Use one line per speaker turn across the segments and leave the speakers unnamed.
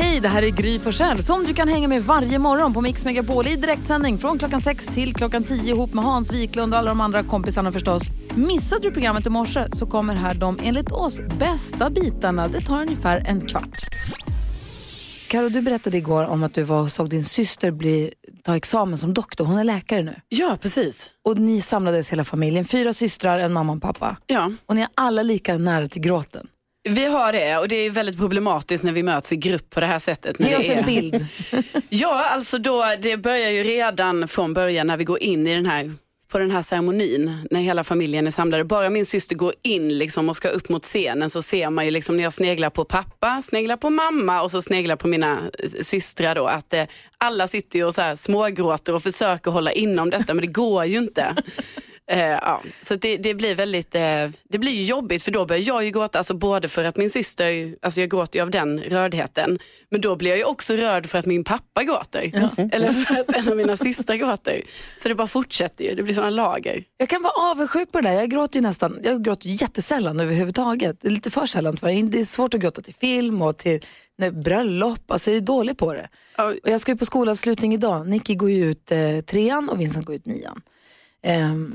Hej, det här är Gry Forssell som du kan hänga med varje morgon på Mix Megapol i direktsändning från klockan 6 till klockan 10 ihop med Hans Wiklund och alla de andra kompisarna förstås. Missade du programmet i morse så kommer här de enligt oss bästa bitarna. Det tar ungefär en kvart. Karo, du berättade igår om att du var och såg din syster bli, ta examen som doktor. Hon är läkare nu.
Ja, precis.
Och ni samlades hela familjen, fyra systrar, en mamma och pappa.
Ja.
Och ni är alla lika nära till gråten.
Vi har det och det är väldigt problematiskt när vi möts i grupp på det här sättet.
Ge
det
oss en bild.
Ja, alltså då, det börjar ju redan från början när vi går in i den här på den här ceremonin när hela familjen är samlade. Bara min syster går in liksom och ska upp mot scenen så ser man ju liksom när jag sneglar på pappa, sneglar på mamma och så sneglar på mina eh, systrar då att eh, alla sitter ju och så här smågråter och försöker hålla inom detta men det går ju inte. Eh, ja. Så det, det blir väldigt, eh, det blir jobbigt för då börjar jag ju gråta, alltså både för att min syster, alltså jag gråter ju av den rördheten, men då blir jag ju också rörd för att min pappa gråter. Eller för att en av mina systrar gråter. Så det bara fortsätter ju, det blir sådana lager.
Jag kan vara avundsjuk på det där. Jag gråter ju nästan, jag gråter jättesällan överhuvudtaget. Det är lite för sällan tyvärr. Det är svårt att gråta till film och till nej, bröllop. Alltså jag är dålig på det.
Ja.
Och jag ska ju på skolavslutning idag. Nicky går ju ut eh, trean och Vincent går ut nian. Jag-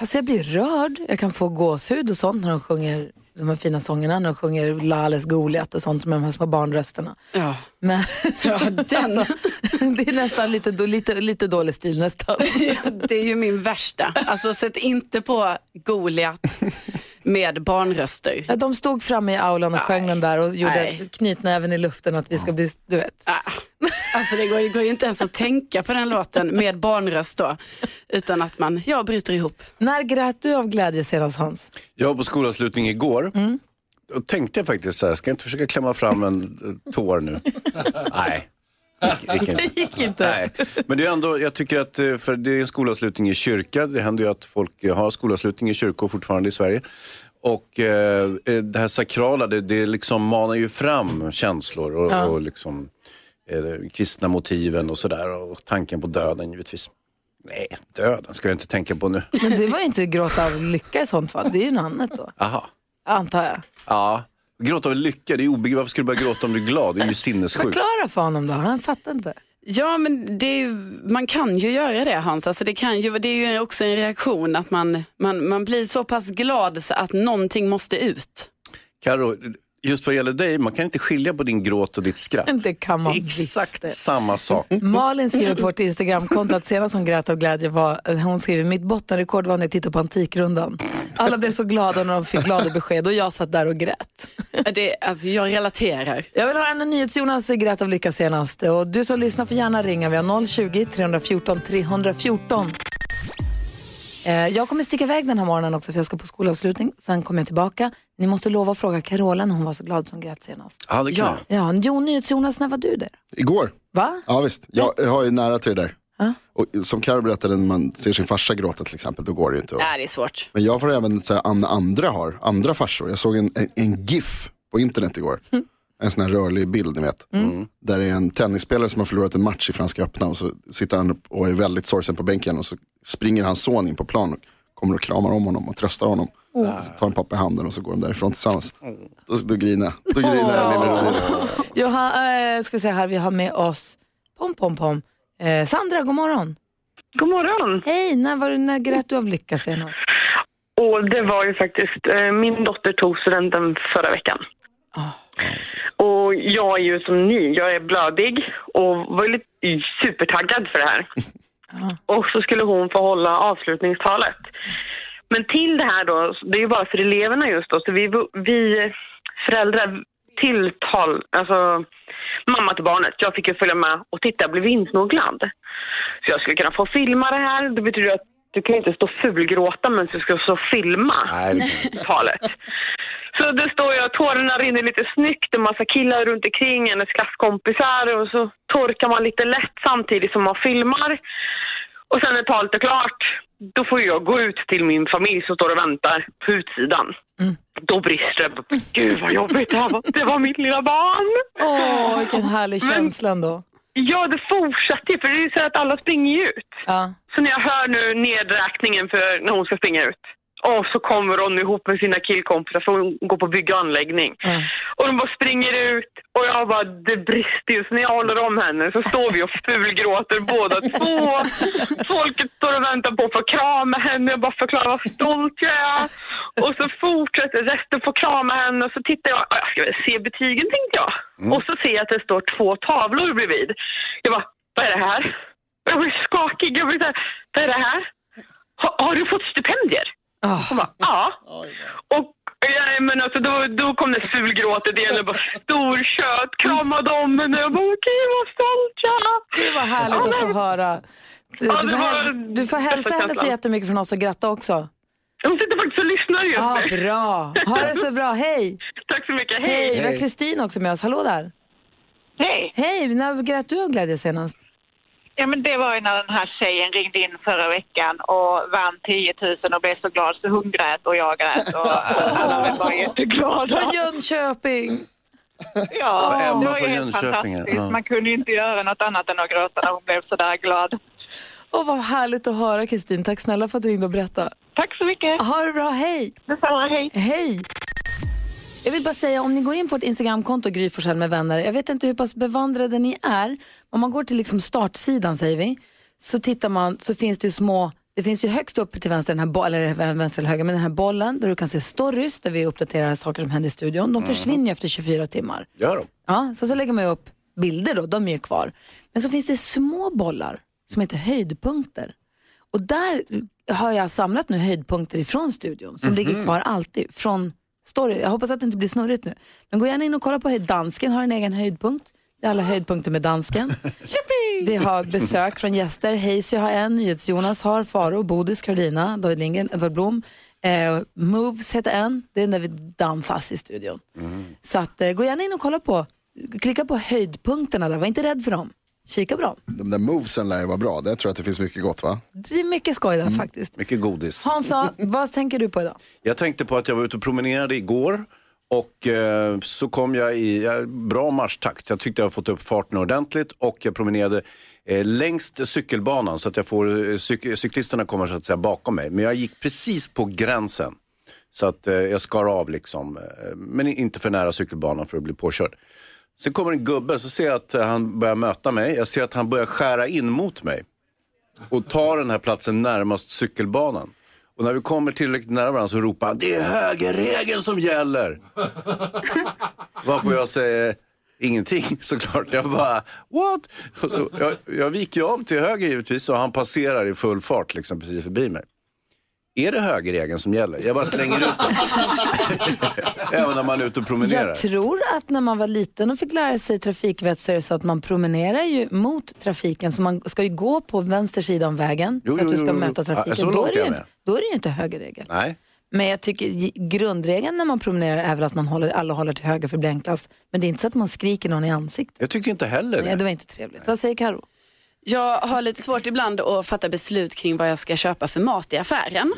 alltså jag blir rörd. Jag kan få gåshud och sånt när de sjunger de här fina sångerna, när de sjunger Lales Goliat och sånt med de här små barnrösterna.
Ja.
Men
Ja, den.
alltså, det är nästan lite, lite, lite dålig stil nästan.
det är ju min värsta. Alltså sätt inte på Goliat med barnröster.
Ja, de stod framme i aulan och sjöng den där och gjorde
Nej.
knytnäven i luften att vi ska bli, du vet.
Ah, Alltså det går, det går ju inte ens att tänka på den låten med barnröst då. Utan att man, ja, bryter ihop.
När grät du av glädje senast Hans?
Jag var på skolavslutning igår. Och tänkte jag faktiskt så här, ska jag inte försöka klämma fram en eh, tår nu? Nej. Gick inte.
gick inte.
Nej. Men det är ändå, jag tycker att, eh, för det är en skolavslutning i kyrka. Det händer ju att folk har skolavslutning i kyrkor fortfarande i Sverige. Och eh, eh, det här sakrala, det, det liksom manar ju fram känslor och, och liksom eh, kristna motiven och sådär. Och tanken på döden givetvis. Nej, döden ska jag inte tänka på nu.
Men det var ju inte gråta av lycka i sånt fall, det är ju något annat då,
Aha.
antar jag.
Ja, gråta av lycka, det är obegripligt. Varför ska du börja gråta om du är glad? Det är ju sinnessjukt.
Förklara för honom då, han fattar inte.
Ja, men det är, ju- man kan ju göra det Hans. Alltså det, kan ju, det är ju också en reaktion att man, man, man blir så pass glad så att någonting måste ut.
Karo, just vad gäller dig, man kan inte skilja på din gråt och ditt skratt.
Det kan man
Exakt
visst.
samma sak.
Malin skriver på vårt Instagramkonto att senast hon grät av glädje var, hon skriver mitt bottenrekord var när jag tittade på Antikrundan. Alla blev så glada när de fick glada besked och jag satt där och grät.
Det, alltså jag relaterar.
Jag vill höra när NyhetsJonas grät av lycka senast. Och du som lyssnar får gärna ringa. Vi har 020-314 314. Eh, Jag kommer sticka iväg den här morgonen också för jag ska på skolavslutning. Sen kommer jag tillbaka. Ni måste lova att fråga Carola när hon var så glad som grät senast.
Ja, det kan
Ja.
jag.
Ja, Jo, NyhetsJonas, när var du där?
Igår.
Va?
Ja visst, jag, jag har ju nära till det där.
Ja.
Och som Karo berättade, när man ser sin farsa gråta till exempel, då går det ju inte. att-
Nej, det är svårt.
Men jag får även säga an- andra har, andra farsor. Jag såg en, en, en GIF på internet igår. En sån här rörlig bild ni vet. Där det är en tennisspelare som har förlorat en match i Franska öppna och så sitter han upp och är väldigt sorgsen på bänken och så springer hans son in på plan och kommer och kramar om honom och tröstar honom. Så tar en pappa i handen och så går de därifrån tillsammans. Då, då griner jag. Då griner jag lille Rodin.
Jag har, eh, ska se här, vi har med oss Pom Pom Pom. Eh, Sandra, god morgon.
God morgon.
Hej, när, var, du- när grät du av lycka senast?
Och det var ju faktiskt, eh, min dotter tog studenten förra veckan. Och jag är ju som ni, jag är blödig och var lite supertaggad för det här. Och så skulle hon få hålla avslutningstalet. Men till det här då, det är ju bara för eleverna just då, så vi, vi föräldrar till tal, alltså mamma till barnet, jag fick ju följa med och titta, jag blev insnogglad. Så jag skulle kunna få filma det här, det betyder att du kan inte stå fulgråta men du ska så filma
Nej,
talet. Så det står jag, tårarna rinner lite snyggt, en massa killar runt omkring, hennes klasskompisar och så torkar man lite lätt samtidigt som man filmar. Och sen när talet är klart, då får jag gå ut till min familj som står och väntar på utsidan. Då brister det. Gud vad jobbigt det här var. Det var mitt lilla barn.
Åh, vilken härlig
Men-
känsla ändå.
Ja, det fortsatte ju, för det är ju så att alla springer ju ut.
Ja.
Så när jag hör nu nedräkningen för när hon ska springa ut. Och så kommer hon ihop med sina killkompisar för hon går på bygg och anläggning.
Ja.
Och de bara springer ut och jag bara, det brister ju. Så när jag håller om henne så står vi och fulgråter båda två. Folket står och väntar på att få krama henne. Jag bara förklarar vad stolt jag är. Och så fortsätter resten få krama henne. Och så tittar jag, "Ja, jag ska väl se betygen tänkte jag. Och så ser jag att det står två tavlor bredvid. Jag bara, vad är det här? Jag blir skakig. Jag blir så här, vad är det här? Har, har du fått stipendier?
Ah.
Hon bara, ja. Och ja, men alltså, då, då kom det fulgråtet igen. Jag bara, storkött, kramade om henne. Jag bara, gud vad stolt jag är.
Det var härligt
Ja,
att få höra. Du,
Ja,
du, får,
var
häl- du får hälsa henne så jättemycket från oss och gratta också.
Hon sitter faktiskt och lyssnar just
Ja,
nu.
bra. Ha det så bra. Hej!
Tack så mycket.
Hej!
Hej.
Vi har Kristin också med oss. Hallå där.
Hej!
Hej! När grät du av glädje senast?
Ja, men det var ju när den här tjejen ringde in förra veckan och vann 10 000 och blev så glad så hon grät och jag grät och alla var jätteglada.
Från Jönköping!
Ja,
Emma
det var ju
från
helt fantastiskt.
ja.
Man kunde ju inte göra något annat än att gråta när hon blev så där glad.
Åh, vad härligt att höra Kristin. Tack snälla för att du ringde och berättade.
Tack så mycket.
Ha det bra. Hej!
Detsamma, hej.
Hej! Jag vill bara säga, om ni går in på vårt Instagramkonto, Gry med vänner, jag vet inte hur pass bevandrade ni är. Om man går till liksom startsidan, säger vi, så tittar man, så finns det ju små, det finns ju högst upp till vänster, den här bo- eller vänster eller höger, men den här bollen där du kan se stories, där vi uppdaterar saker som händer i studion. De försvinner ju efter 24 timmar.
Gör de?
Ja, så, så lägger man ju upp bilder då, de är ju kvar. Men så finns det små bollar som heter höjdpunkter. Och där har jag samlat nu höjdpunkter ifrån studion som ligger kvar alltid från story. Jag hoppas att det inte blir snurrigt nu. Men gå gärna in och kolla på. Dansken har en egen höjdpunkt. Det är alla höjdpunkter med dansken. Vi har besök från gäster. Hayesy har en, NyhetsJonas har, Faro, Bodis, Carolina, David Lindgren, Edvard Blom. Eh, Moves heter en, det är när vi dansas i studion. Så att, eh, gå gärna in och kolla på, klicka på höjdpunkterna där, var inte rädd för dem. Kika på dem.
De där movesen lär ju vara bra. Där tror jag att det finns mycket gott va?
Det är mycket skoj där faktiskt.
Mycket godis.
Hansa, vad tänker du på idag?
Jag tänkte på att jag var ute och promenerade igår och eh, så kom jag i ja, bra marschtakt. Jag tyckte jag fått upp farten ordentligt och jag promenerade eh, längst cykelbanan så att jag får, eh, cyk- cyklisterna kommer så att säga bakom mig. Men jag gick precis på gränsen. Så att eh, jag skar av liksom, eh, men inte för nära cykelbanan för att bli påkörd. Sen kommer en gubbe, så ser jag att eh, han börjar möta mig. Jag ser att han börjar skära in mot mig och tar den här platsen närmast cykelbanan. Och när vi kommer tillräckligt nära varandra så ropar han, det är högerregeln som gäller. Varpå jag säger ingenting såklart. Jag bara, what? Så- Jag, jag viker ju av till höger givetvis och han passerar i full fart liksom precis förbi mig. Är det högerregeln som gäller? Jag bara slänger ut den. Även när man är ute och promenerar.
Jag tror att när man var liten och fick lära sig trafikvett så är det så att man promenerar ju mot trafiken. Så man ska ju gå på vänster sida om vägen
Jo,
för att du ska
jo, jo.
möta
Ja,
trafiken.
så
då, är det ju, då är det ju inte högerregel.
Nej.
Men jag tycker grundregeln när man promenerar är väl att man håller, alla håller till höger för det blir enklast. Men det är inte så att man skriker någon i ansiktet.
Jag tycker inte heller
Nej,
det.
det var inte trevligt. Vad säger Karo?
Jag har lite svårt ibland att fatta beslut kring vad jag ska köpa för mat i affären.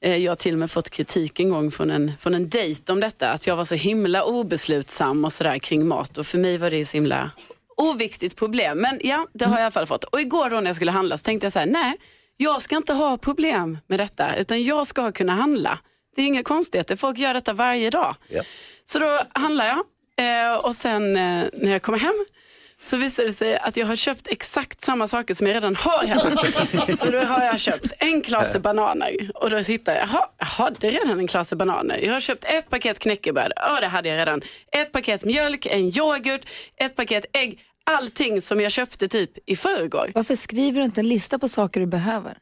Eh, Jag har till och med fått kritik en gång från en, från en dejt om detta. Att jag var så himla obeslutsam och sådär kring mat. Och för mig var det så himla oviktigt problem. Men ja, det har jag i alla fall fått. Och igår då när jag skulle handla så tänkte jag så här, nej, jag ska inte ha problem med detta. Utan jag ska kunna handla. Det är inga konstigheter, folk gör detta varje dag.
Ja.
Så då handlar jag eh, och sen eh, när jag kommer hem så visar det sig att jag har köpt exakt samma saker som jag redan har hemma. så då har jag köpt en klase bananer och då tittar jag, jaha, jag hade redan en klase bananer. Jag har köpt ett paket knäckebröd, ja det hade jag redan. Ett paket mjölk, en yoghurt, ett paket ägg. Allting som jag köpte typ i förrgår.
Varför skriver du inte en lista på saker du behöver?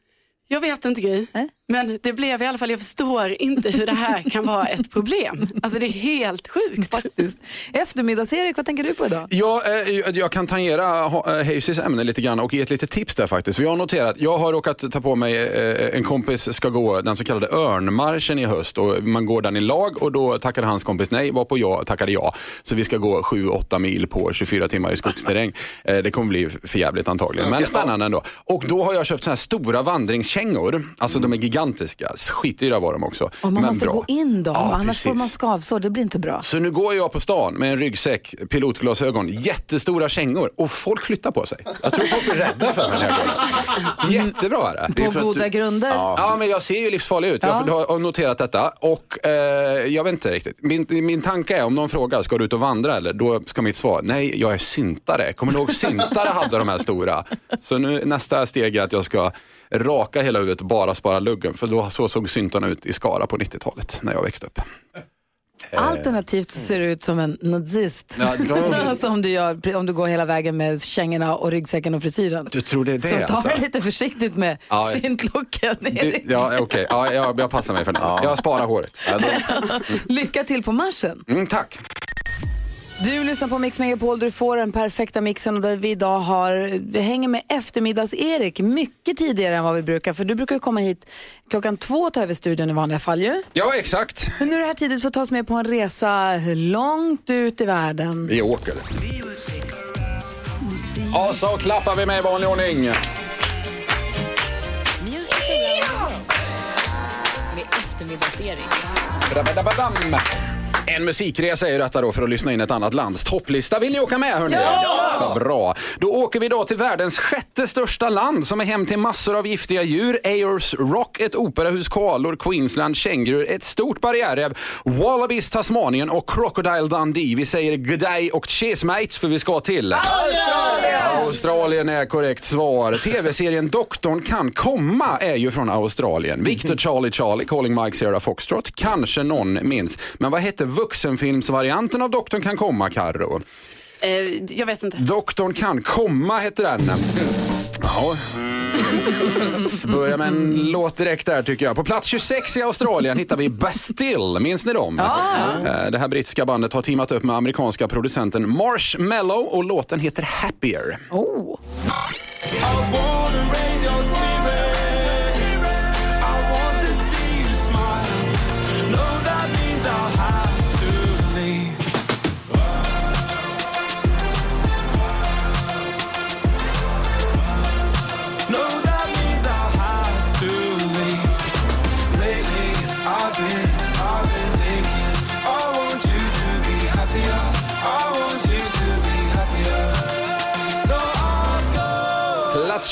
Jag vet inte Gry,
Nej.
men det blev i alla fall, jag förstår inte hur det här kan vara ett problem. Alltså det är helt sjukt.
Faktiskt. Eftermiddags-Erik, vad tänker du på idag?
Ja, eh, jag kan tangera eh, Hazys ämne lite grann och ge ett litet tips där faktiskt. För jag har noterat, jag har råkat ta på mig, eh, en kompis ska gå den så kallade örnmarschen i höst och man går den i lag och då tackade hans kompis nej, varpå jag tackade ja. Så vi ska gå 7-8 mil på 24 timmar i skogsterräng. Eh, Det kommer bli för jävligt antagligen, men spännande ändå. Och då har jag köpt så här stora kängor, alltså de är gigantiska, skitdyra var de också.
Och man
men
måste
bra.
gå in dem,
Ja,
annars får
precis.
man skavsår. Det blir inte bra.
Så nu går jag på stan med en ryggsäck, pilotglasögon, jättestora kängor och folk flyttar på sig. Jag tror folk blir rädda för mig när jag går. Jättebra är det.
På goda grunder.
Ja. men jag ser ju livsfarlig ut. Jag
Ja.
har noterat detta och eh, jag vet inte riktigt. Min, min tanke är om någon frågar, ska du ut och vandra eller? Då ska mitt svar, nej jag är syntare. Kommer du ihåg syntare hade de här stora? Så nu nästa steg är att jag ska raka hela huvudet och bara spara luggen. För då, så såg syntarna ut i Skara på 90-talet när jag växte upp.
Alternativt så ser du ut som en nazist.
Ja, de-
alltså om, du gör, om du går hela vägen med kängorna och ryggsäcken och frisyren.
Du tror det är det
så ta
alltså?
det lite försiktigt med
Ja,
syntlooken.
Ja, okej. Ja, jag, jag passar mig för det. Jag sparar håret.
Lycka till på marschen.
Mm, tack.
Du lyssnar på Mix Megapol du får den perfekta mixen och där vi idag har, vi hänger med eftermiddags-Erik mycket tidigare än vad vi brukar. För du brukar ju komma hit klockan två och ta över studion i vanliga fall ju.
Ja, exakt.
Men nu är det här tidigt för att ta oss med på en resa långt ut i världen.
Vi åker. Och så klappar vi med i vanlig ordning.
Med eftermiddagsserie.
En musikresa är ju detta då för att lyssna in ett annat lands topplista. Vill ni åka med hörni?
Ja!
Vad bra. Då åker vi då till världens sjätte största land som är hem till massor av giftiga djur. Ayers Rock, ett operahus, koalor, Queensland, kängurur, ett stort barriärrev, Wallabies, Tasmanien och Crocodile Dundee. Vi säger godday och cheers mates för vi ska till Australien! Australien är korrekt svar. TV-serien Doktorn kan komma är ju från Australien. Victor Charlie Charlie, Calling Mike Sierra Foxtrot, kanske någon minns. Men vad hette vuxenfilmsvarianten av Doktorn kan komma, Carro?
Eh, jag vet inte.
Doktorn kan komma hette den. Ja. Börjar med en låt direkt där tycker jag. På plats 26 i Australien hittar vi Bastille. Minns ni dem? Eh, Det här brittiska bandet har teamat upp med amerikanska producenten Marshmello och låten heter Happier.
Oh.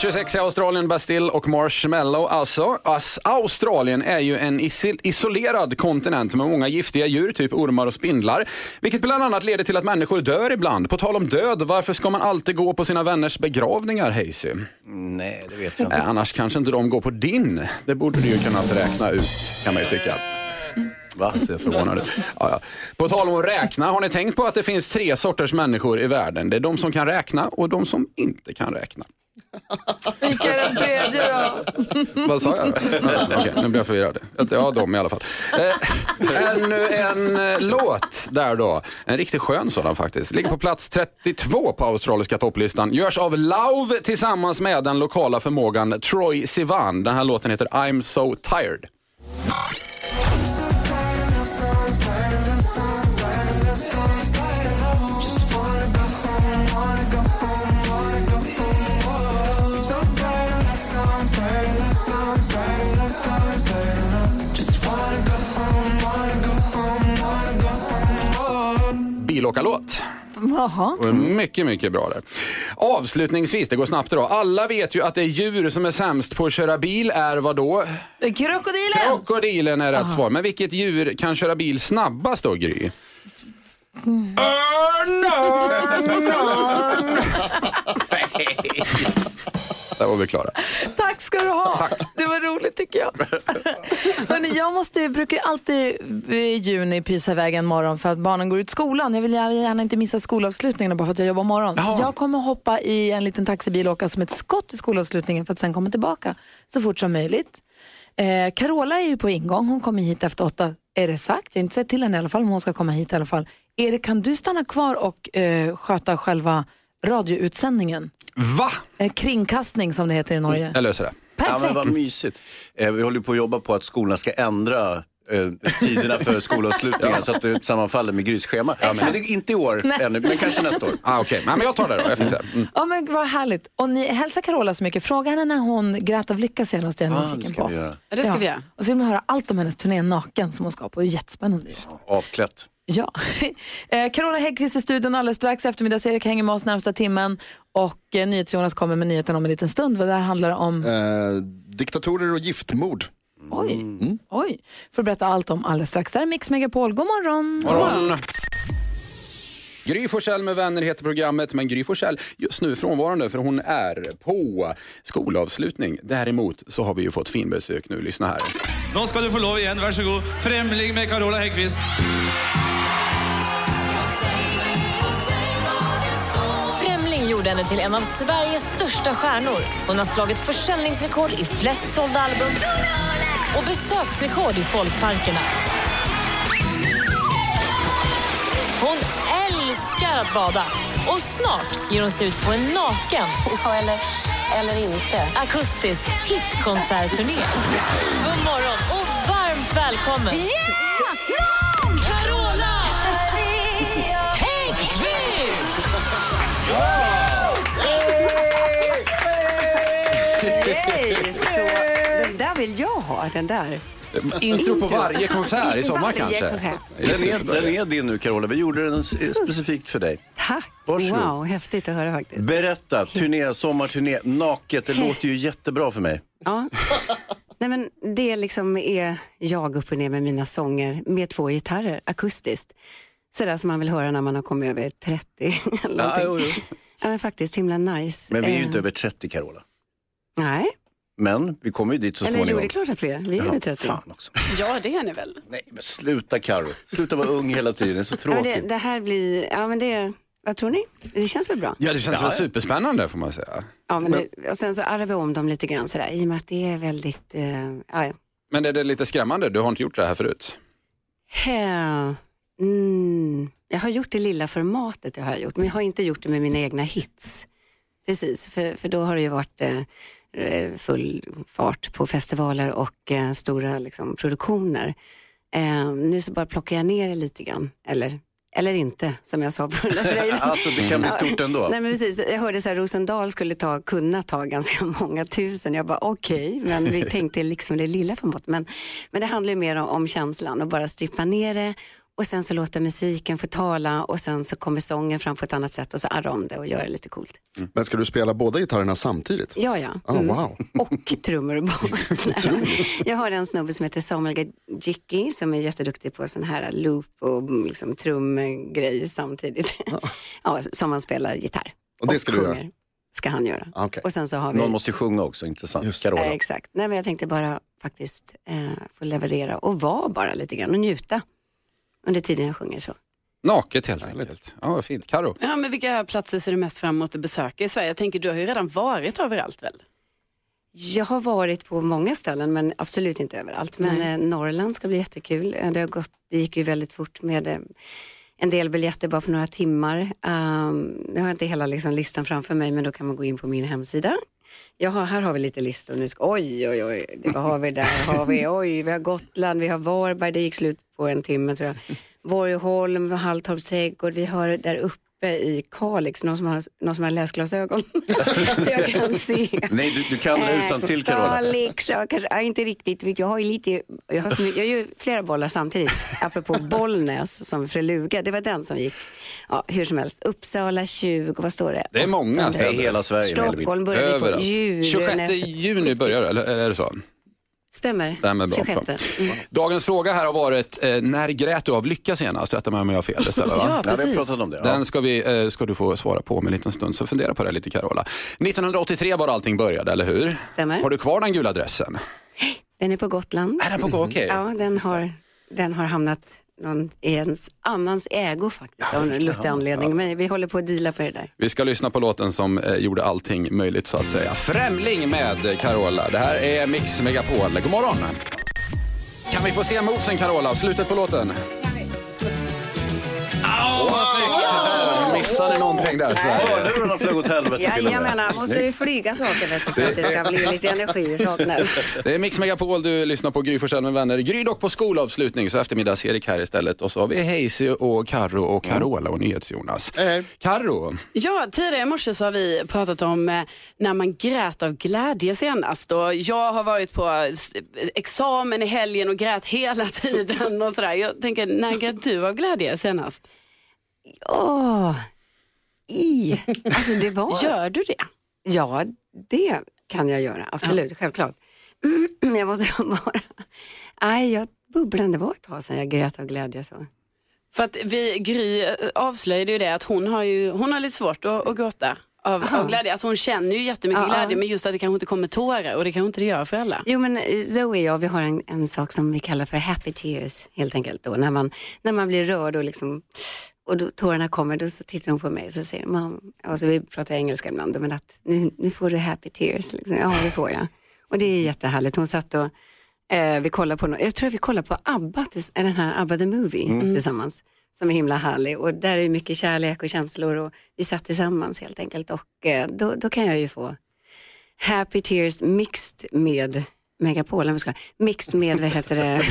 26 i Australien, Bastille och Marshmallow. Alltså, as Australien är ju en isolerad kontinent med många giftiga djur, typ ormar och spindlar. Vilket bland annat leder till att människor dör ibland. På tal om död, varför ska man alltid gå på sina vänners begravningar, Hazy?
Nej, det vet jag inte.
Eh, annars kanske inte de går på din. Det borde du ju kunna räkna ut, kan man ju tycka. Va? Ser förvånad ut. Ja, ja. På tal om att räkna, har ni tänkt på att det finns tre sorters människor i världen? Det är de som kan räkna och de som inte kan räkna.
Vilka är den tredje då?
Vad sa jag? Ja, Okej, nu blir jag förvirrad. Ja, de i alla fall. Eh, ännu en eh, låt där då. En riktigt skön sådan faktiskt. Ligger på plats 32 på australiska topplistan. Görs av Lauv tillsammans med den lokala förmågan Troy Sivan. Den här låten heter I'm so tired. Bilåkarlåt.
Jaha.
Mycket, mycket bra där. Avslutningsvis, det går snabbt idag. Alla vet ju att det djur som är sämst på att köra bil är vad då?
Krokodilen!
Krokodilen är rätt svar. Men vilket djur kan köra bil snabbast då, Gry? Där var vi klara.
Tack ska du ha. Det var roligt tycker jag. Hörrni, jag måste, brukar alltid i juni pysa iväg en morgon för att barnen går ut skolan. Jag vill gärna inte missa skolavslutningen bara för att jag jobbar morgon. Så jag kommer hoppa i en liten taxibil och åka som ett skott i skolavslutningen för att sen komma tillbaka så fort som möjligt. Eh, Carola är ju på ingång. Hon kommer hit efter åtta, är det sagt. Jag har inte sett till henne i alla fall, men hon ska komma hit i alla fall. Erik, kan du stanna kvar och eh, sköta själva radioutsändningen?
Va?
Eh, kringkastning som det heter i Norge.
Jag löser det.
Ja, men
Perfekt.
vad mysigt. Eh, vi håller på att jobba på att skolorna ska ändra eh, tiderna för skolavslutningar så att det sammanfaller med Grys schema. men det är inte i år
Nej.
ännu, men kanske nästa år.
Ah, Okej, men jag tar det då. Jag fixar. Mm.
Ja men vad härligt. Och ni hälsar Carola så mycket. Fråga henne när hon grät av lycka senast. Är
Ah,
på
vi
oss.
göra.
Ja, det ska vi göra.
Och så vill man höra allt om hennes turné naken som hon ska på. Det är jättespännande.
Avklätt.
Ja. Eh, Carola Häggkvist i studion alldeles strax. Eftermiddags-Erik hänger med oss närmsta timmen. Och eh, NyhetsJonas kommer med nyheten om en liten stund. Vad det här handlar om.
Eh, diktatorer och giftmord.
Oj,
Mm.
oj. Får berätta allt om alldeles strax. Där är Mix Megapol. God morgon.
Morgon. Gry Forssell med vänner heter programmet, men Gry Forssell just nu är frånvarande för hon är på skolavslutning. Däremot så har vi ju fått finbesök nu. Lyssna här.
Nå skal du få lov igjen, vær så god. Fremling med Carola Häggkvist.
Främling gjorde henne till en av Sveriges största stjärnor. Hon har slagit försäljningsrekord i flest sålda album och besöksrekord i folkparkerna. Hon älskar att bada och snart ger hon sig ut på en naken, ja, eller, eller inte, akustisk hitkonsertturné. God morgon och varmt välkommen! Carola
ha, den där.
Intro på varje konsert i sommar
Varje
kanske.
konsert.
Den är, den är din nu Carola, vi gjorde den s- specifikt för dig.
Tack!
Varsågod.
Wow, häftigt att höra faktiskt.
Berätta, turné, sommarturné, naket, det låter ju jättebra för mig.
Ja. Nej, men det liksom är jag upp och ner med mina sånger med två gitarrer akustiskt. Sådär som man vill höra när man har kommit över 30. eller
Ja,
någonting.
jo, jo.
ja, men faktiskt himla nice.
Men vi är ju
Eh,
inte över 30 Carola.
Nej,
Men vi kommer ju dit så
eller jo
småningom.
det är klart att vi är. Vi är
Ja,
över 30.
fan också.
Ja, det är ni väl?
Nej, men sluta Karo. Sluta vara ung hela tiden, det är så
Ja, men
tråkigt.
det, det här blir, ja men det, vad tror ni? Det känns väl bra?
Ja, det känns
Ja,
väl superspännande får man säga.
Ja, men det, och sen så arvar vi om dem lite grann sådär i och med att det är väldigt, eh, ja, ja.
Men är det lite skrämmande? Du har inte gjort det här förut?
Hä, Mm, jag har gjort det lilla formatet, det har jag gjort, men jag har inte gjort det med mina egna hits. Precis, för, för då har det ju varit eh, full fart på festivaler och eh, stora liksom, produktioner. Eh, nu så bara plockar jag ner det lite grann, eller, eller inte, som jag sa på lotteriet.
Alltså det kan bli stort ändå.
Nej men precis, jag hörde så här Rosendal skulle ta, kunna ta ganska många tusen. Jag bara okej, men vi tänkte liksom det lilla formatet. Men, men det handlar ju mer om, om känslan och bara strippa ner det och sen så låta musiken få tala och sen så kommer sången fram på ett annat sätt och så arra om det och göra det lite coolt.
Men ska du spela båda gitarrerna samtidigt?
Ja, ja.
Ah,
Mm.
wow.
Och trummor och bas. jag har en snubbe som heter Samuel Gajicki som är jätteduktig på sån här loop och liksom trumgrej samtidigt. ja, som han spelar gitarr.
Och det ska du
sjunger.
göra?
ska han göra.
Ah, okej.
Och sen så har vi...
Någon måste sjunga också, inte sant? Carola.
Eh, exakt. Nej, men jag tänkte bara faktiskt eh, få leverera och vara bara lite grann och njuta under tiden jag sjunger så.
Naket helt enkelt. Ja, vad fint. Karo.
Ja, men vilka platser ser du mest fram emot att besöka i Sverige? Jag tänker, du har ju redan varit överallt väl?
Jag har varit på många ställen men absolut inte överallt. Men
Nej.
eh, Norrland ska bli jättekul. Eh, Det, har gått, det gick ju väldigt fort med eh, en del biljetter bara för några timmar. Um, nu har jag inte hela liksom, listan framför mig men då kan man gå in på min hemsida. Jag har, här har vi lite listor. Nu ska, oj, oj, oj, vad har vi där? Har vi, oj, vi har Gotland, vi har Varberg, det gick slut på en timme tror jag. Borgholm, Halltorps trädgård, vi har där uppe i Kalix, någon som har, någon som har läsglasögon. så jag kan se.
Nej, du, du kan det utan till Carola.
Kalix, ja, kanske, ja, inte riktigt. Jag har ju lite, jag har, så mycket, jag gör ju flera bollar samtidigt. Apropå Bollnäs som Freluga, det var den som gick. Ja, hur som helst, Uppsala 20, vad står det?
Det är många
Det är hela Sverige.
Stockholm börjar vi på
Överallt.
jul.
26
nästa-
juni börjar det, eller eller är det så?
Stämmer.
Stämmer bra.
26.
bra.
Mm.
Dagens fråga här har varit, eh, när grät du av lycka senast? Rätta mig om jag har fel istället. Va?
Ja,
Ja, vi har
precis.
pratat om det. Ja.
Den ska, vi, eh, ska du få svara på om en liten stund, så fundera på det lite Carola. 1983 var allting började, eller hur?
Stämmer.
Har du kvar den gula dressen?
Den är på Gotland.
Är den på gå? Okej.
Ja, den har, den har hamnat någon, i ens annans ägo faktiskt, av en lustig anledning. Men vi håller på att deala på det där.
Vi ska lyssna på låten som eh, gjorde allting möjligt så att säga. Främling med Carola. Det här är Mix Megapol. God morgon! Kan vi få se movesen Carola? Slutet på låten. Missade någonting där.
Hörlurarna flög åt helvete
Ja,
till och
jag
med.
menar, måste ju flyga saker vet du, för att det ska bli lite energi i saken.
Det är Mix Megapol, du lyssnar på Gry Forssell med vänner. Gry dock på skolavslutning, så eftermiddags-Erik här istället. Och så har vi Hazy och Karo och Carola och NyhetsJonas. Karo,
Ja, tidigare i morse så har vi pratat om eh, när man grät av glädje senast. Och jag har varit på examen i helgen och grät hela tiden. och sådär. Jag tänker, när grät du av glädje senast?
Åh, i. Alltså det var...
Gör du det?
Ja, det kan jag göra. Absolut, självklart. Men jag måste bara... Nej, jag bubblade. Det var ett tag sedan jag grät av glädje. Så.
För att vi, Gry eh, avslöjade ju det att hon har, ju, hon har lite svårt att, att gråta av,
Aha.
av glädje. Alltså hon känner ju jättemycket
Ja, ja.
glädje men just att det kanske inte kommer tårar och det kanske inte det gör för alla.
Jo, men eh, Zoe och jag, vi har en, en sak som vi kallar för happy tears, helt enkelt. Då, när, man, när man blir rörd och, liksom, och då, tårarna kommer, då så tittar hon på mig och så säger hon, och så vi pratar engelska ibland, men att nu, nu får du happy tears. Liksom. Ja, det får jag. Och det är jättehärligt. Hon satt och, eh, vi kollade på, jag tror att vi kollade på ABBA, den här ABBA the Movie
Mm.
tillsammans. Som är himla härlig och där är mycket kärlek och känslor och vi satt tillsammans helt enkelt och eh, då, då kan jag ju få Happy Tears mixed med Megapolen, ska mixed med vad heter det,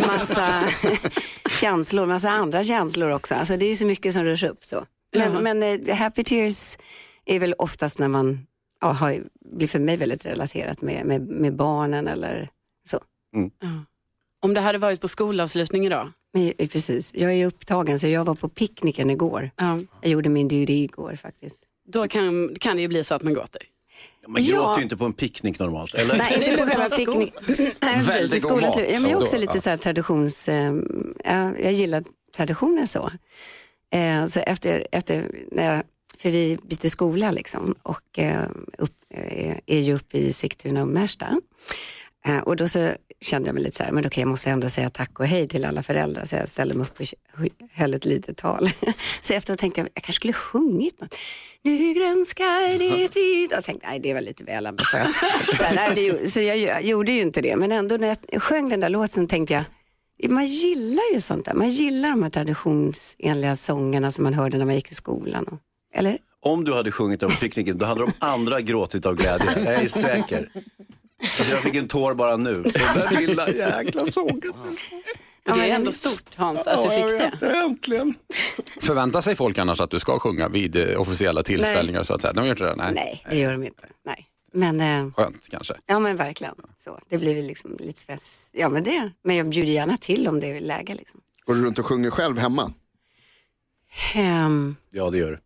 massa känslor, massa andra känslor också. Alltså det är ju så mycket som rörs upp så. Men, men eh, Happy Tears är väl oftast när man ja, har, blir för mig väldigt relaterat med, med, med barnen eller så.
Om det hade varit på skolavslutning idag?
Men, eh, precis, jag är ju upptagen så jag var på picknicken igår.
Ja.
Jag gjorde min duty igår faktiskt.
Då kan, kan det ju bli så att man gråter.
Man gråter ju inte på en picknick normalt, eller?
Nej, inte på själva picknick.
Väldigt god mat.
Ja, men jag är också
Ja.
lite så här traditions... Eh, ja, jag gillar traditioner så. Eh, så efter, efter när jag, för vi byter skola liksom och eh, upp, är ju uppe i Sigtuna och Märsta. Och då så kände jag mig lite så här, men okej jag måste ändå säga tack och hej till alla föräldrar. Så jag ställde mig upp och höll ett litet tal. så efteråt tänkte jag, jag kanske skulle sjungit något. Nu grönskar det tid. Jag tänkte, nej det är väl lite väl ambitiöst. så här, nej, det, så jag, jag gjorde ju inte det. Men ändå när jag sjöng den där låten tänkte jag, man gillar ju sånt där. Man gillar de här traditionsenliga sångerna som man hörde när man gick i skolan. Eller?
Om du hade sjungit på picknicken, då hade de andra gråtit av glädje. Jag är säker. Alltså jag fick en tår bara nu. Den där lilla jäkla sången.
det är ändå stort Hans att du
Ja, jag
fick
vet
det.
Äntligen.
förväntar sig folk annars att du ska sjunga vid eh, officiella tillställningar? Så att säga? De gör inte det? Nej.
Nej, det gör de inte. Nej. Men, eh,
Skönt kanske.
ja men verkligen. Så, det blir väl liksom lite spets. Ja men det, men jag bjuder gärna till om det är läge. Liksom.
Går du runt och sjunger själv hemma?
Ehm,
Ja, det gör du.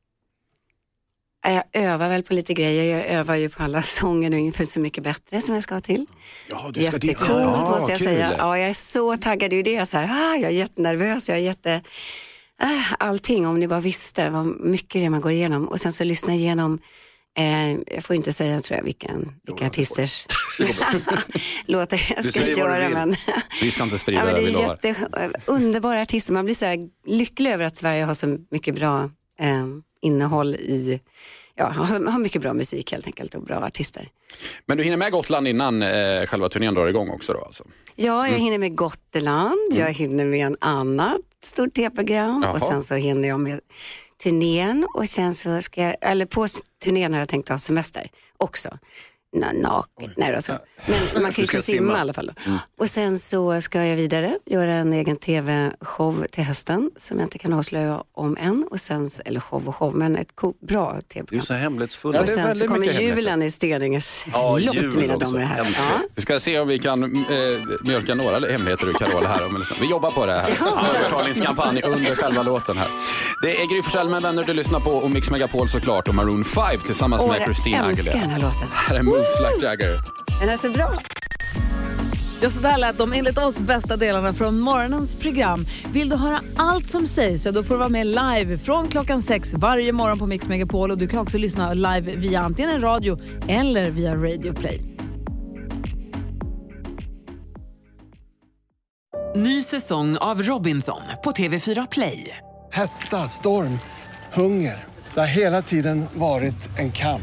Jag övar väl på lite grejer. Jag övar ju på alla sånger nu inför Så mycket bättre som jag ska till.
Ja,
du ska dit, ja.
måste jag
Kul.
säga. Ja, jag är så taggad. Det är ju det jag här, ah, jag är jättenervös. Jag är jätte... Ah, allting, om ni bara visste vad mycket det är man går igenom. Och sen så lyssna igenom Eh, jag får inte säga tror jag vilken, vilka artisters låtar jag ska
säger
göra. Men...
Vi ska inte sprida
Ja, men
det,
det är jätte, underbara artister. Man blir så här lycklig över att Sverige har så mycket bra eh, innehåll i, ja, har, mycket bra musik helt enkelt och bra artister.
Men du hinner med Gotland innan eh, själva turnén drar igång också då alltså?
Ja, jag
Mm.
hinner med Gotland, jag hinner med en annat stort tv-program
Jaha.
och sen så hinner jag med turnén och sen så ska jag, eller på turnén har jag tänkt ha semester också. Na, naket, nej då, så. Men man kan ju simma,
simma.
i alla fall. Då.
Mm.
Och sen så ska jag vidare göra en egen tv-show till hösten som jag inte kan avslöja om än. Och sen, så- eller show och show, men ett bra
Du är
tv-program.
så hemlighetsfull.
och sen så kommer julen i Steninges
Ja,
lott mina damer och herrar. Ja.
Vi ska se om vi kan eh, mjölka några hemligheter ur Carola här. Om Vi jobbar på det här. Övertalningskampanj under själva låten här. Det är Gry Forssell med vänner du lyssnar på och Mix Megapol såklart och Maroon 5 tillsammans
Åh,
med
jag
Christina
älskar
Aguilera.
den här låten.
Like Jagger.
Den är så bra.
Just det där lät de enligt oss bästa delarna från morgonens program. Vill du höra allt som sägs så då får du vara med live från klockan sex varje morgon på Mix Megapol och du kan också lyssna live via antingen en radio eller via Radio Play.
Ny säsong av Robinson på TV4 Play.
Hetta, storm, hunger. Det har hela tiden varit en kamp.